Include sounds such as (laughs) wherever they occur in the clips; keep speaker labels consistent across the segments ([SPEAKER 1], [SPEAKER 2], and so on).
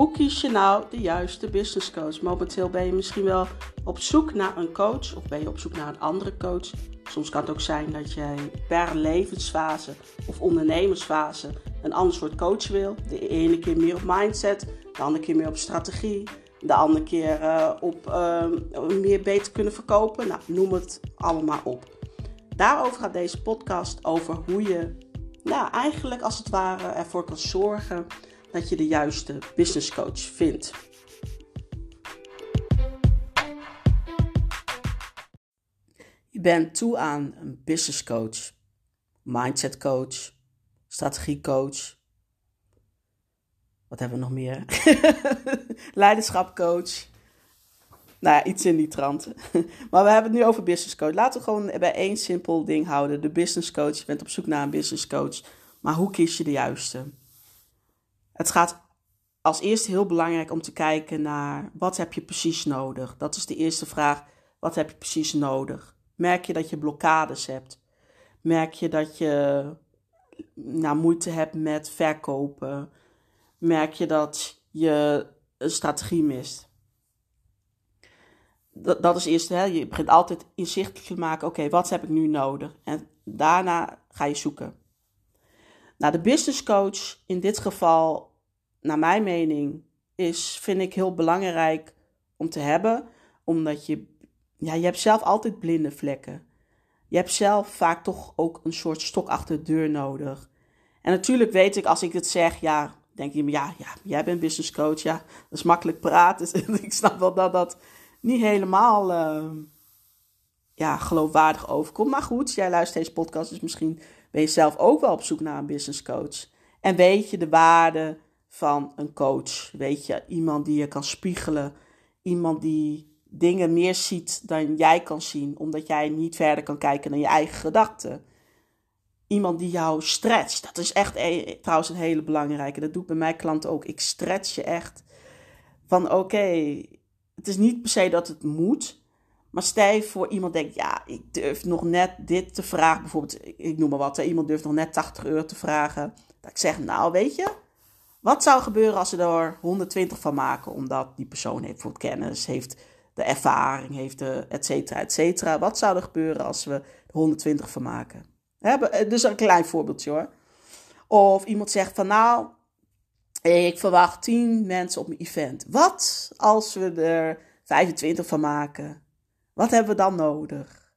[SPEAKER 1] Hoe kies je nou de juiste business coach? Momenteel ben je misschien wel op zoek naar een coach of ben je op zoek naar een andere coach. Soms kan het ook zijn dat jij per levensfase of ondernemersfase een ander soort coach wil. De ene keer meer op mindset, de andere keer meer op strategie, de andere keer uh, op uh, meer beter kunnen verkopen. Nou, noem het allemaal op. Daarover gaat deze podcast over hoe je nou, eigenlijk als het ware ervoor kan zorgen dat je de juiste business coach vindt. Je bent toe aan een business coach, mindset coach, strategie coach. Wat hebben we nog meer? (laughs) Leiderschap coach. Nou ja, iets in die trant. (laughs) Maar we hebben het nu over business coach. Laten we gewoon bij één simpel ding houden. De business coach. Je bent op zoek naar een business coach. Maar hoe kies je de juiste? Het gaat als eerste heel belangrijk om te kijken naar wat heb je precies nodig. Dat is de eerste vraag. Wat heb je precies nodig? Merk je dat je blokkades hebt? Merk je dat je nou, moeite hebt met verkopen? Merk je dat je een strategie mist? Dat, is eerst, hè? je begint altijd inzichtelijk te maken, oké, wat heb ik nu nodig? En daarna ga je zoeken. Nou, de business coach in dit geval naar mijn mening, is, vind ik heel belangrijk om te hebben. Omdat je, ja, je hebt zelf altijd blinde vlekken. Je hebt zelf vaak toch ook een soort stok achter de deur nodig. En natuurlijk weet ik, als ik het zeg, ja, denk je, ja, ja jij bent business coach, ja, dat is makkelijk praten. (laughs) Dus ik snap wel dat dat niet helemaal uh, ja, geloofwaardig overkomt. Maar goed, jij luistert deze podcast, dus misschien ben je zelf ook wel op zoek naar een business coach. En weet je de waarde van een coach. Weet je, iemand die je kan spiegelen. Iemand die dingen meer ziet dan jij kan zien, omdat jij niet verder kan kijken naar je eigen gedachten. Iemand die jou stretcht. Dat is echt e trouwens een hele belangrijke. Dat doe ik bij mijn klanten ook. Ik stretch je echt. Van oké, het is niet per se dat het moet. Maar stel je voor iemand denkt, ja, ik durf nog net dit te vragen. Bijvoorbeeld, ik noem maar wat. Iemand durft nog net 80 euro te vragen. Dat ik zeg, nou weet je, wat zou gebeuren als ze er 120 van maken? Omdat die persoon heeft voor kennis, heeft de ervaring, heeft de et cetera, et cetera. Wat zou er gebeuren als we er 120 van maken? Dus een klein voorbeeldje hoor. Of iemand zegt van nou, ik verwacht 10 mensen op mijn event. Wat als we er 25 van maken? Wat hebben we dan nodig?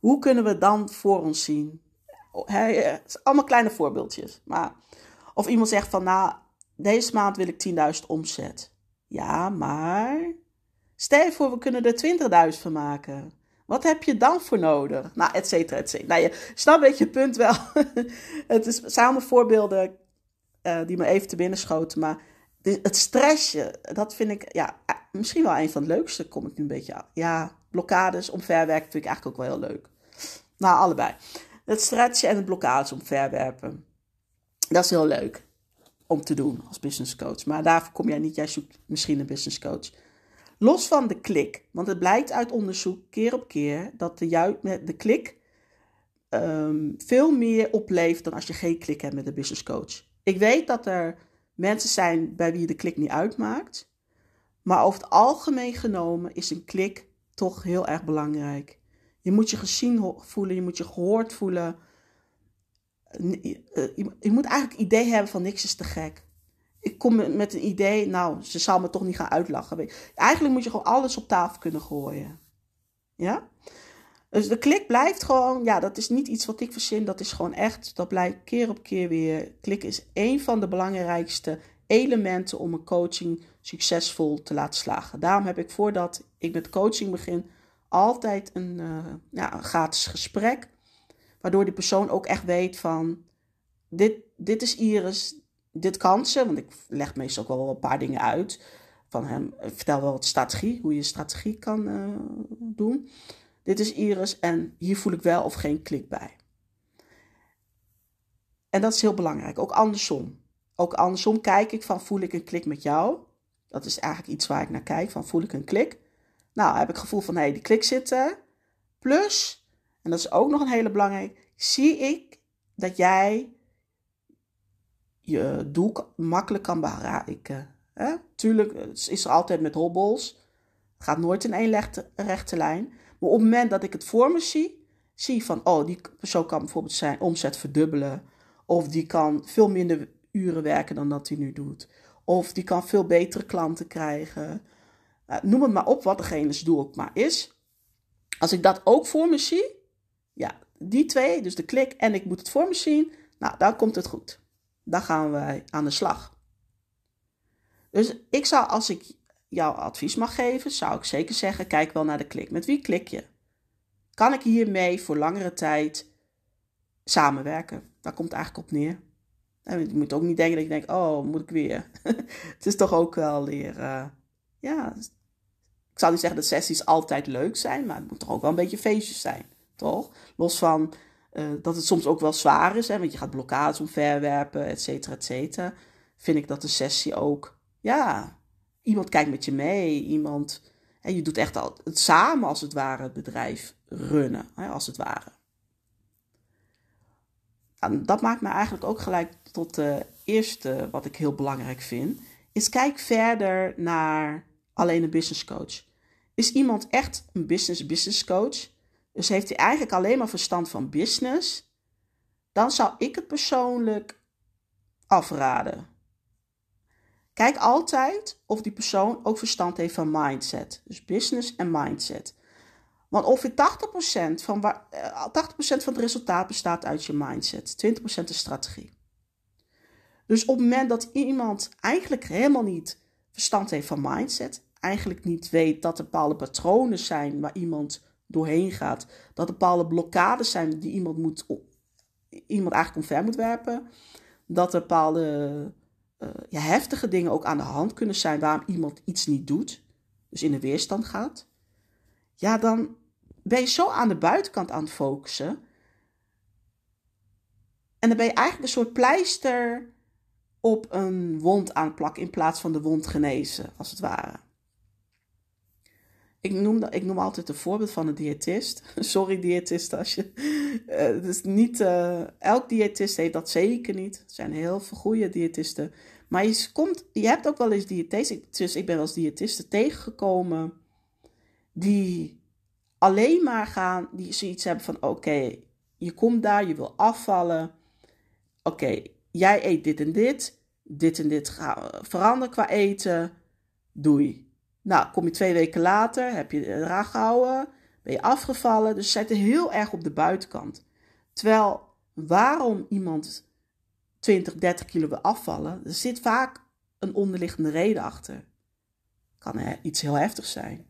[SPEAKER 1] Hoe kunnen we dan voor ons zien? Het is allemaal kleine voorbeeldjes. Maar, of iemand zegt van nou, deze maand wil ik 10.000 omzet. Ja, maar stel je voor, we kunnen er 20.000 van maken. Wat heb je dan voor nodig? Nou, et cetera, et cetera. Nou, je snapt een beetje het punt wel. (laughs) het is samen voorbeelden uh, die me even te binnen schoten. Maar het stressje, dat vind ik ja, misschien wel een van de leukste. Kom ik nu een beetje. Ja, blokkades omverwerken vind ik eigenlijk ook wel heel leuk. Nou, allebei. Het stretchen en het blokkades omverwerpen. Dat is heel leuk om te doen als business coach. Maar daarvoor kom jij niet, jij zoekt misschien een business coach. Los van de klik, want het blijkt uit onderzoek keer op keer dat de, de klik um, veel meer oplevert dan als je geen klik hebt met een business coach. Ik weet dat er mensen zijn bij wie de klik niet uitmaakt, maar over het algemeen genomen is een klik toch heel erg belangrijk. Je moet je gezien voelen, je moet je gehoord voelen. Eh, je moet eigenlijk idee hebben van niks is te gek. Ik kom met een idee, nou, ze zal me toch niet gaan uitlachen. Eigenlijk moet je gewoon alles op tafel kunnen gooien. Ja? Dus de klik blijft gewoon, ja, dat is niet iets wat ik verzin, dat is gewoon echt, dat blijkt keer op keer weer. Klik is een van de belangrijkste elementen om een coaching succesvol te laten slagen. Daarom heb ik voordat ik met coaching begin, altijd een, uh, ja, een gratis gesprek Waardoor die persoon ook echt weet van, dit, dit is Iris, dit kan ze. Want ik leg meestal ook wel een paar dingen uit. Van hem, ik vertel wel wat strategie, hoe je strategie kan uh, doen. Dit is Iris en hier voel ik wel of geen klik bij. En dat is heel belangrijk, ook andersom. Ook andersom kijk ik van voel ik een klik met jou. Dat is eigenlijk iets waar ik naar kijk, van voel ik een klik. Nou, heb ik het gevoel van hé, hey, die klik zit er. Plus, en dat is ook nog een hele belangrijke, zie ik dat jij je doel makkelijk kan bereiken. Hè? Tuurlijk is er altijd met hobbels. Het gaat nooit in één rechte, lijn. Maar op het moment dat ik het voor me zie, zie van, oh, die persoon kan bijvoorbeeld zijn omzet verdubbelen. Of die kan veel minder uren werken dan dat hij nu doet. Of die kan veel betere klanten krijgen. Uh, noem het maar op wat degene's doel ook maar is. Als ik dat ook voor me zie, ja, die twee, dus de klik en ik moet het voor me zien, nou, dan komt het goed. Dan gaan wij aan de slag. Dus ik zou, als ik jou advies mag geven, zou ik zeker zeggen: kijk wel naar de klik. Met wie klik je? Kan ik hiermee voor langere tijd samenwerken? Daar komt het eigenlijk op neer. En je moet ook niet denken dat je denkt: oh, moet ik weer? (laughs) het is toch ook wel weer. Uh, ja, ik zou niet zeggen dat sessies altijd leuk zijn, maar het moet toch ook wel een beetje feestjes zijn, toch? Los van uh, dat het soms ook wel zwaar is, hè, want je gaat blokkades omverwerpen, et cetera, et cetera. Vind ik dat de sessie ook, ja, iemand kijkt met je mee, iemand, en je doet echt al het samen als het ware het bedrijf runnen, hè, als het ware. Dat maakt me eigenlijk ook gelijk tot de eerste wat ik heel belangrijk vind. Is kijk verder naar alleen een business coach. Is iemand echt een business business coach? Dus heeft hij eigenlijk alleen maar verstand van business? Dan zou ik het persoonlijk afraden. Kijk altijd of die persoon ook verstand heeft van mindset. Dus business en mindset. Want ongeveer 80%, van, 80 eh, van het resultaat bestaat uit je mindset. 20% is strategie. Dus op het moment dat iemand eigenlijk helemaal niet verstand heeft van mindset, eigenlijk niet weet dat er bepaalde patronen zijn waar iemand doorheen gaat, dat er bepaalde blokkades zijn die iemand, moet, iemand eigenlijk omver moet werpen, dat er bepaalde uh, ja, heftige dingen ook aan de hand kunnen zijn waarom iemand iets niet doet, dus in de weerstand gaat, ja, dan ben je zo aan de buitenkant aan het focussen. En dan ben je eigenlijk een soort pleister op een wond aan plakken in plaats van de wond genezen, als het ware. Ik noem, ik noem altijd een voorbeeld van een diëtist. (laughs) Sorry, diëtist, als je. Uh, dus niet. Uh, elk diëtist heeft dat zeker niet. Er zijn heel veel goede diëtisten. Maar je, komt, je hebt ook wel eens diëtisten. Dus ik ben wel eens tegengekomen. Die alleen maar gaan. Die zoiets hebben van: oké, je komt daar, je wil afvallen. Oké, jij eet dit en dit. Dit en dit gaan veranderen qua eten. Doei. Nou, kom je twee weken later, heb je eraan gehouden, ben je afgevallen. Dus ze zitten heel erg op de buitenkant. Terwijl waarom iemand 20, 30 kilo wil afvallen, er zit vaak een onderliggende reden achter. Kan iets heel heftigs zijn.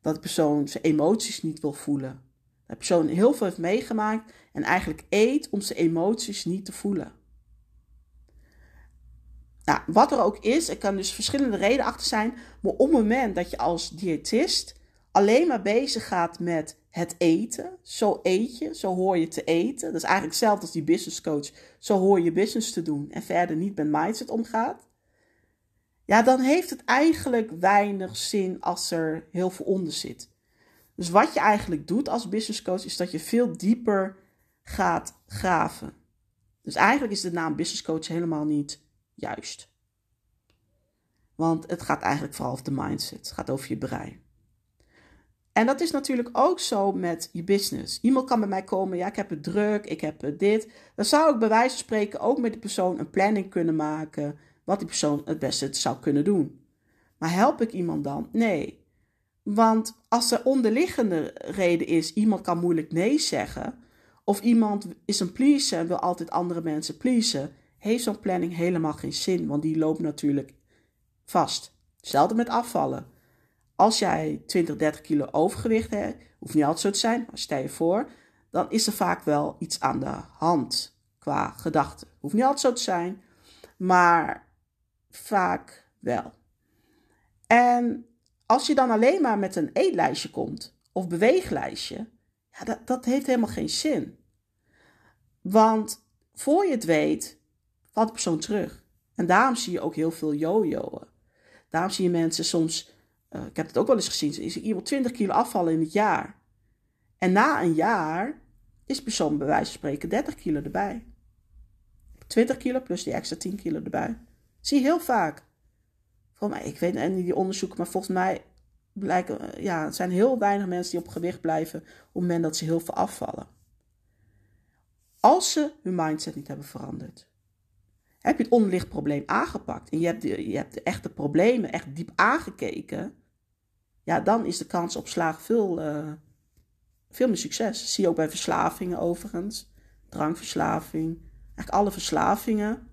[SPEAKER 1] Dat de persoon zijn emoties niet wil voelen. Dat de persoon heel veel heeft meegemaakt en eigenlijk eet om zijn emoties niet te voelen. Nou, wat er ook is, er kan dus verschillende redenen achter zijn. Maar op het moment dat je als diëtist alleen maar bezig gaat met het eten, zo eet je, zo hoor je te eten. Dat is eigenlijk hetzelfde als die business coach. Zo hoor je business te doen en verder niet met mindset omgaat. Ja, dan heeft het eigenlijk weinig zin als er heel veel onder zit. Dus wat je eigenlijk doet als business coach is dat je veel dieper gaat graven. Dus eigenlijk is de naam business coach helemaal niet juist. Want het gaat eigenlijk vooral over de mindset. Het gaat over je brein. En dat is natuurlijk ook zo met je business. Iemand kan bij mij komen, ja, ik heb het druk, ik heb dit. Dan zou ik bij wijze van spreken ook met die persoon een planning kunnen maken. Wat die persoon het beste zou kunnen doen. Maar help ik iemand dan? Nee. Want als er onderliggende reden is, iemand kan moeilijk nee zeggen. Of iemand is een pleaser en wil altijd andere mensen pleasen heeft zo'n planning helemaal geen zin, want die loopt natuurlijk vast. Hetzelfde met afvallen. Als jij 20, 30 kilo overgewicht hebt, hoeft niet altijd zo te zijn, maar stel je voor, dan is er vaak wel iets aan de hand qua gedachten. Hoeft niet altijd zo te zijn, maar vaak wel. En als je dan alleen maar met een eetlijstje komt of beweeglijstje, ja, dat, dat heeft helemaal geen zin. Want voor je het weet, valt de persoon terug. En daarom zie je ook heel veel jojoen. Daarom zie je mensen soms, uh, ik heb het ook wel eens gezien, is iemand 20 kilo afvallen in het jaar. En na een jaar is de persoon bij wijze van spreken 30 kilo erbij. 20 kilo plus die extra 10 kilo erbij. Zie je heel vaak. Volgens mij, ik weet niet die onderzoeken, maar volgens mij blijken, ja, het zijn heel weinig mensen die op gewicht blijven op het moment dat ze heel veel afvallen. Als ze hun mindset niet hebben veranderd. Heb je het onderliggend probleem aangepakt en je hebt, de, je hebt de echte problemen echt diep aangekeken, ja, dan is de kans op slaag veel, uh, veel meer succes. Zie je ook bij verslavingen overigens. Drankverslaving, eigenlijk alle verslavingen.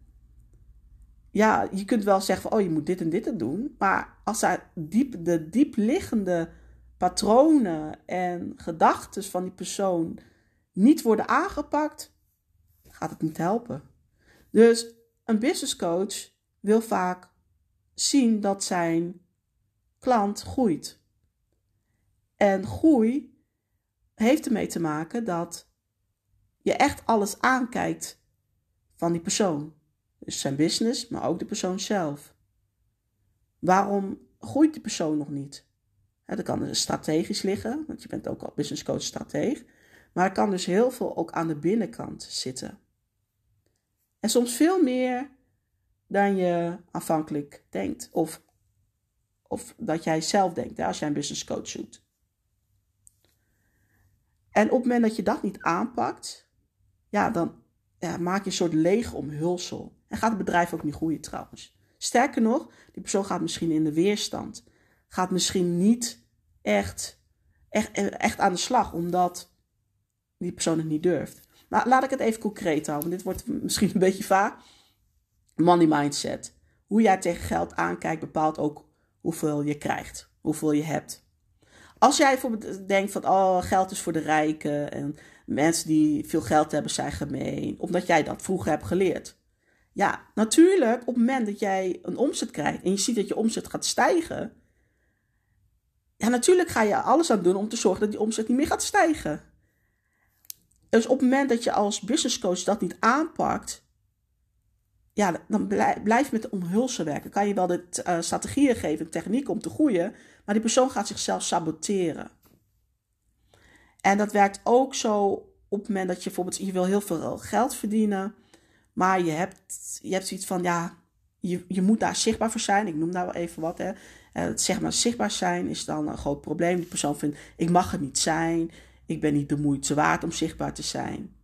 [SPEAKER 1] Ja, je kunt wel zeggen van, oh, je moet dit en dit doen. Maar als daar diep, de diepliggende patronen en gedachten van die persoon niet worden aangepakt, gaat het niet helpen. Dus een business coach wil vaak zien dat zijn klant groeit. En groei heeft ermee te maken dat je echt alles aankijkt van die persoon. Dus zijn business, maar ook de persoon zelf. Waarom groeit die persoon nog niet? dat kan dus strategisch liggen, want je bent ook al business coach strateeg. Maar er kan dus heel veel ook aan de binnenkant zitten. En soms veel meer dan je aanvankelijk denkt. Of, of dat jij zelf denkt als jij een business coach zoekt. En op het moment dat je dat niet aanpakt, ja, dan ja, maak je een soort leeg omhulsel. En gaat het bedrijf ook niet groeien trouwens. Sterker nog, die persoon gaat misschien in de weerstand. Gaat misschien niet echt, echt, echt aan de slag, omdat die persoon het niet durft. Maar laat ik het even concreet houden. Dit wordt misschien een beetje vaag. Money mindset. Hoe jij tegen geld aankijkt bepaalt ook hoeveel je krijgt, hoeveel je hebt. Als jij bijvoorbeeld denkt van, oh, geld is voor de rijken en mensen die veel geld hebben zijn gemeen, omdat jij dat vroeger hebt geleerd. Ja, natuurlijk, op het moment dat jij een omzet krijgt en je ziet dat je omzet gaat stijgen, ja, natuurlijk ga je alles aan doen om te zorgen dat die omzet niet meer gaat stijgen. Dus op het moment dat je als business coach dat niet aanpakt, ja, dan blijf, met de omhulsen werken. Kan je wel de uh, strategieën geven, techniek om te groeien, maar die persoon gaat zichzelf saboteren. En dat werkt ook zo op het moment dat je bijvoorbeeld, je wil heel veel geld verdienen, maar je hebt, je hebt zoiets van, ja, je, je moet daar zichtbaar voor zijn. Ik noem daar wel even wat. Hè. Uh, zeg maar, zichtbaar zijn is dan een groot probleem. Die persoon vindt, ik mag er niet zijn. Ik ben niet de moeite waard om zichtbaar te zijn.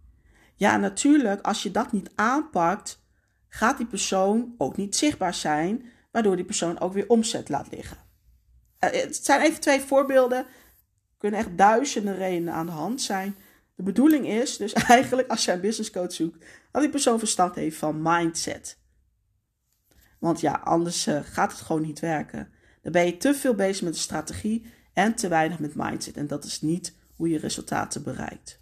[SPEAKER 1] Ja, natuurlijk, als je dat niet aanpakt, gaat die persoon ook niet zichtbaar zijn, waardoor die persoon ook weer omzet laat liggen. Uh, het zijn even twee voorbeelden. Er kunnen echt duizenden redenen aan de hand zijn. De bedoeling is dus (laughs) eigenlijk, als je een business coach zoekt, dat die persoon verstand heeft van mindset. Want ja, anders uh, gaat het gewoon niet werken. Dan ben je te veel bezig met de strategie en te weinig met mindset. En dat is niet hoe je resultaten bereikt.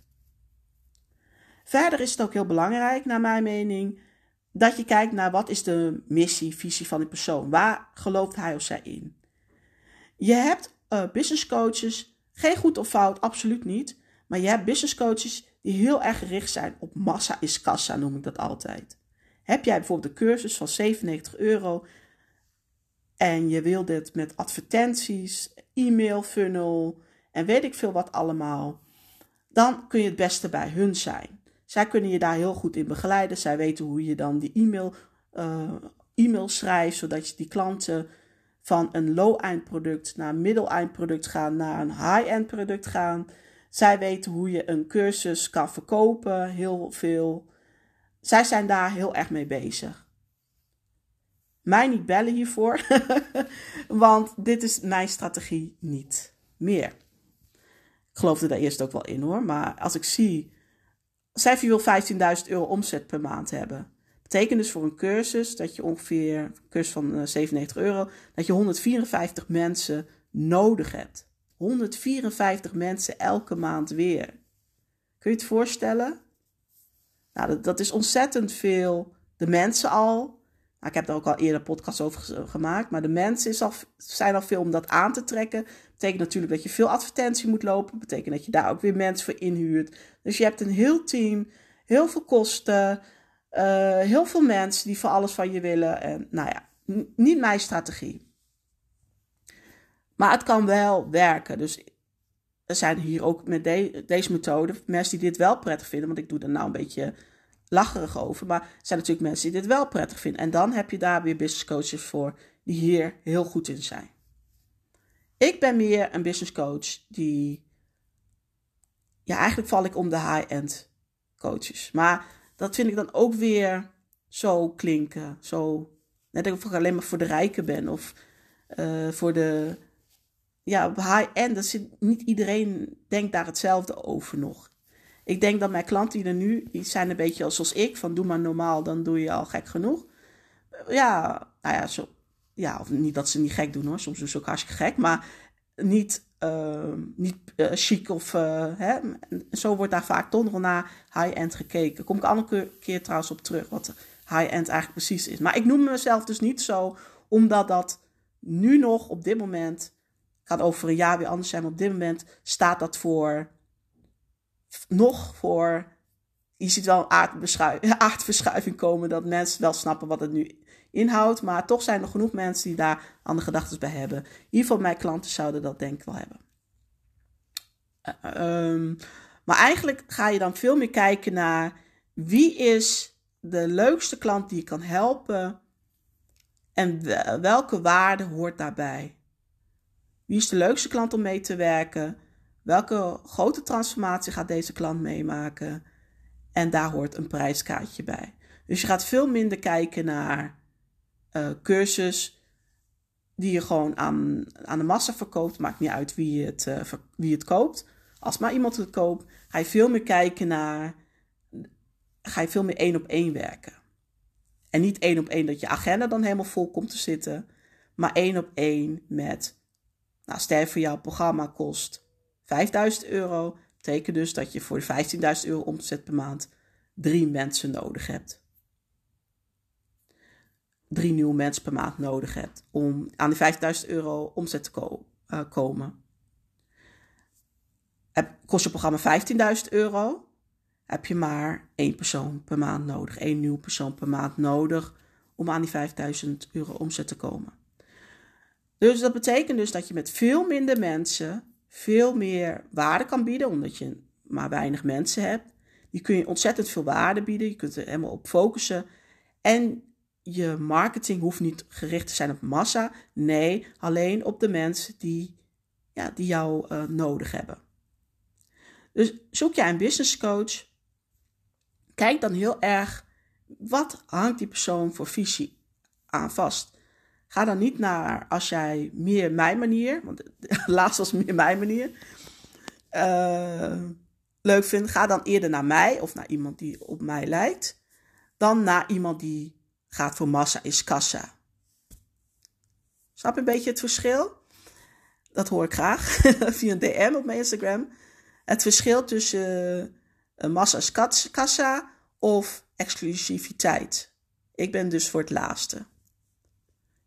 [SPEAKER 1] Verder is het ook heel belangrijk, naar mijn mening, dat je kijkt naar wat is de missie, visie van die persoon. Waar gelooft hij of zij in? Je hebt uh, business coaches, geen goed of fout, absoluut niet. Maar je hebt business coaches die heel erg gericht zijn op massa is kassa, noem ik dat altijd. Heb jij bijvoorbeeld een cursus van 97 euro en je wil dit met advertenties, e-mail funnel en weet ik veel wat allemaal, dan kun je het beste bij hun zijn. Zij kunnen je daar heel goed in begeleiden. Zij weten hoe je dan die e-mail, uh, e-mail schrijft, zodat je die klanten van een low-end product naar een middel-end product gaan, naar een high-end product gaan. Zij weten hoe je een cursus kan verkopen, heel veel. Zij zijn daar heel erg mee bezig. Mij niet bellen hiervoor, (laughs) want dit is mijn strategie niet meer. Geloofde daar eerst ook wel in hoor, maar als ik zie, zij wil 15.000 euro omzet per maand hebben. Betekent dus voor een cursus dat je ongeveer, een cursus van 97 eh, euro, dat je 154 mensen nodig hebt. 154 mensen elke maand weer. Kun je het voorstellen? Nou, dat, dat is ontzettend veel. De mensen al. Nou, ik heb daar ook al eerder podcasts over gemaakt. Maar de mensen is al, zijn al veel om dat aan te trekken. Betekent natuurlijk dat je veel advertentie moet lopen. Betekent dat je daar ook weer mensen voor inhuurt. Dus je hebt een heel team, heel veel kosten, uh, heel veel mensen die voor alles van je willen. En nou ja, niet mijn strategie. Maar het kan wel werken. Dus er zijn hier ook met deze methode mensen die dit wel prettig vinden. Want ik doe er nou een beetje lacherig over. Maar er zijn natuurlijk mensen die dit wel prettig vinden. En dan heb je daar weer business coaches voor die hier heel goed in zijn. Ik ben meer een business coach die. Ja, eigenlijk val ik om de high-end coaches. Maar dat vind ik dan ook weer zo klinken. Zo, net of ik alleen maar voor de rijken ben. Of uh, voor de. Ja, high-end. Zit, niet iedereen denkt daar hetzelfde over nog. Ik denk dat mijn klanten die er nu, die zijn een beetje zoals ik, van doe maar normaal, dan doe je al gek genoeg. Ja, nou ja, zo, ja of niet dat ze niet gek doen hoor, soms doen ze ook hartstikke gek, maar niet, uh, niet uh, chic of, uh, hè. zo wordt daar vaak toch nog naar high-end gekeken. Kom ik een keer trouwens op terug, wat high-end eigenlijk precies is. Maar ik noem mezelf dus niet zo, omdat dat nu nog op dit moment, gaat over een jaar weer anders zijn, maar op dit moment staat dat voor nog voor. Je ziet wel een (laughs) aardverschuiving komen dat mensen wel snappen wat het nu inhoudt. Maar toch zijn er genoeg mensen die daar andere gedachten bij hebben. In ieder geval, mijn klanten zouden dat denk ik wel hebben. Uh, um, maar eigenlijk ga je dan veel meer kijken naar wie is de leukste klant die je kan helpen en welke waarde hoort daarbij. Wie is de leukste klant om mee te werken? Welke grote transformatie gaat deze klant meemaken? En daar hoort een prijskaartje bij. Dus je gaat veel minder kijken naar uh, cursus die je gewoon aan, aan de massa verkoopt. Maakt niet uit wie het, uh, wie het koopt. Als maar iemand het koopt, ga je veel meer kijken naar. Ga je veel meer één op één werken. En niet één op één dat je agenda dan helemaal vol komt te zitten. Maar één op één met. Nou, stel voor jouw programma kost 5000 euro betekent dus dat je voor 15.000 euro omzet per maand drie mensen nodig hebt. Drie nieuwe mensen per maand nodig hebt om aan die 50.000 euro omzet te uh, komen. Heb, kost je programma 15.000 euro, heb je maar één persoon per maand nodig. één nieuwe persoon per maand nodig om aan die 5000 euro omzet te komen. Dus dat betekent dus dat je met veel minder mensen veel meer waarde kan bieden, omdat je maar weinig mensen hebt. Die kun je ontzettend veel waarde bieden. Je kunt er helemaal op focussen. En je marketing hoeft niet gericht te zijn op massa. Nee, alleen op de mensen die, ja, die jou uh, nodig hebben. Dus zoek jij een business coach. Kijk dan heel erg wat hangt die persoon voor visie aan vast. Ga dan niet naar als jij meer mijn manier, want (laughs) laatst was meer mijn manier, uh, leuk vindt. Ga dan eerder naar mij of naar iemand die op mij lijkt, dan naar iemand die gaat voor massa is kassa. Snap je een beetje het verschil? Dat hoor ik graag (laughs) via een DM op mijn Instagram. Het verschil tussen uh, massa is kassa of exclusiviteit. Ik ben dus voor het laatste.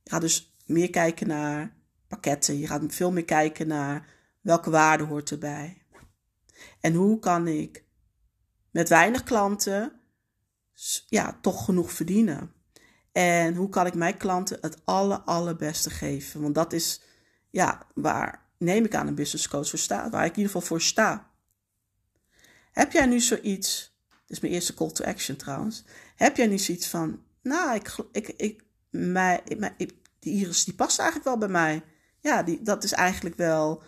[SPEAKER 1] Je gaat dus meer kijken naar pakketten. Je gaat veel meer kijken naar welke waarde hoort erbij. En hoe kan ik met weinig klanten ja, toch genoeg verdienen? En hoe kan ik mijn klanten het aller, allerbeste geven? Want dat is ja, waar neem ik aan een business coach voor sta, waar ik in ieder geval voor sta. Heb jij nu zoiets, dit is mijn eerste call to action trouwens, heb jij nu zoiets van, nou, ik, ik, ik, mij, ik, die Iris die past eigenlijk wel bij mij. Ja, die, dat is eigenlijk wel,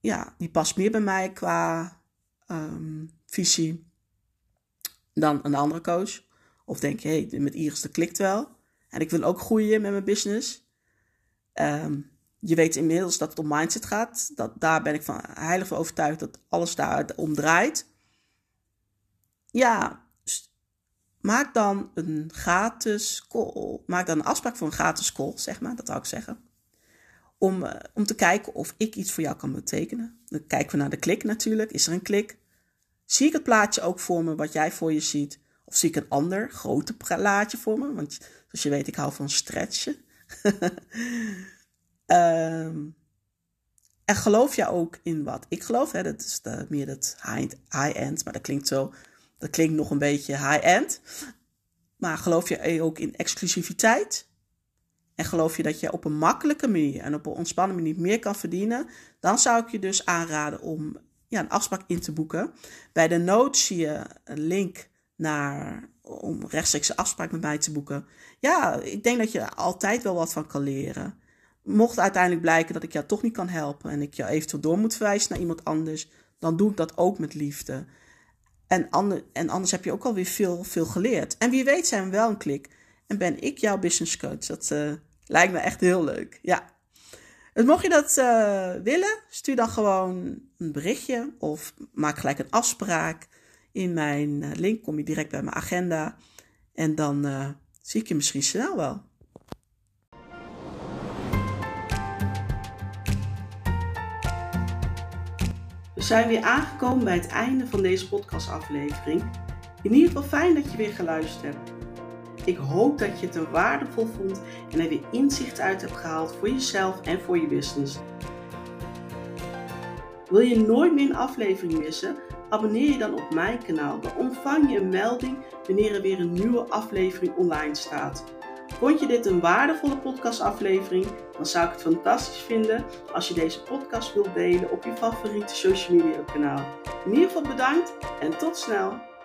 [SPEAKER 1] ja, die past meer bij mij qua um, visie dan een andere coach. Of denk je, hey, met Iris dat klikt wel. En ik wil ook groeien met mijn business. Um, je weet inmiddels dat het om mindset gaat. Dat, daar ben ik van heilig van overtuigd dat alles daar om draait. Ja, Maak dan een gratis call. Maak dan een afspraak voor een gratis call, zeg maar. Dat zou ik zeggen. Om, uh, om te kijken of ik iets voor jou kan betekenen. Dan kijken we naar de klik natuurlijk. Is er een klik? Zie ik het plaatje ook voor me wat jij voor je ziet? Of zie ik een ander grote plaatje voor me? Want zoals je weet, ik hou van stretchen. um, (laughs) en geloof jij ook in wat ik geloof? Hè? Dat is meer het high-end, maar dat klinkt zo dat klinkt nog een beetje high-end. Maar geloof je ook in exclusiviteit? En geloof je dat je op een makkelijke manier en op een ontspannen manier meer kan verdienen? Dan zou ik je dus aanraden om ja, een afspraak in te boeken. Bij de notes zie je een link naar, om rechtstreeks afspraak met mij te boeken. Ja, ik denk dat je altijd wel wat van kan leren. Mocht uiteindelijk blijken dat ik jou toch niet kan helpen en ik jou eventueel door moet verwijzen naar iemand anders, dan doe ik dat ook met liefde. En, en anders heb je ook alweer veel, veel geleerd. En wie weet zijn we wel een klik en ben ik jouw business coach. Dat uh, lijkt me echt heel leuk. Ja. Dus mocht je dat uh, willen, stuur dan gewoon een berichtje of maak gelijk een afspraak. In mijn uh, link kom je direct bij mijn agenda. En dan zie ik je misschien snel wel. We zijn weer aangekomen bij het einde van deze podcastaflevering. In ieder geval fijn dat je weer geluisterd hebt. Ik hoop dat je het er waardevol vond en er weer inzicht uit hebt gehaald voor jezelf en voor je business. Wil je nooit meer een aflevering missen? Abonneer je dan op mijn kanaal. Dan ontvang je een melding wanneer er weer een nieuwe aflevering online staat. Vond je dit een waardevolle podcastaflevering? Dan zou ik het fantastisch vinden als je deze podcast wilt delen op je favoriete social media kanaal. In ieder geval bedankt en tot snel!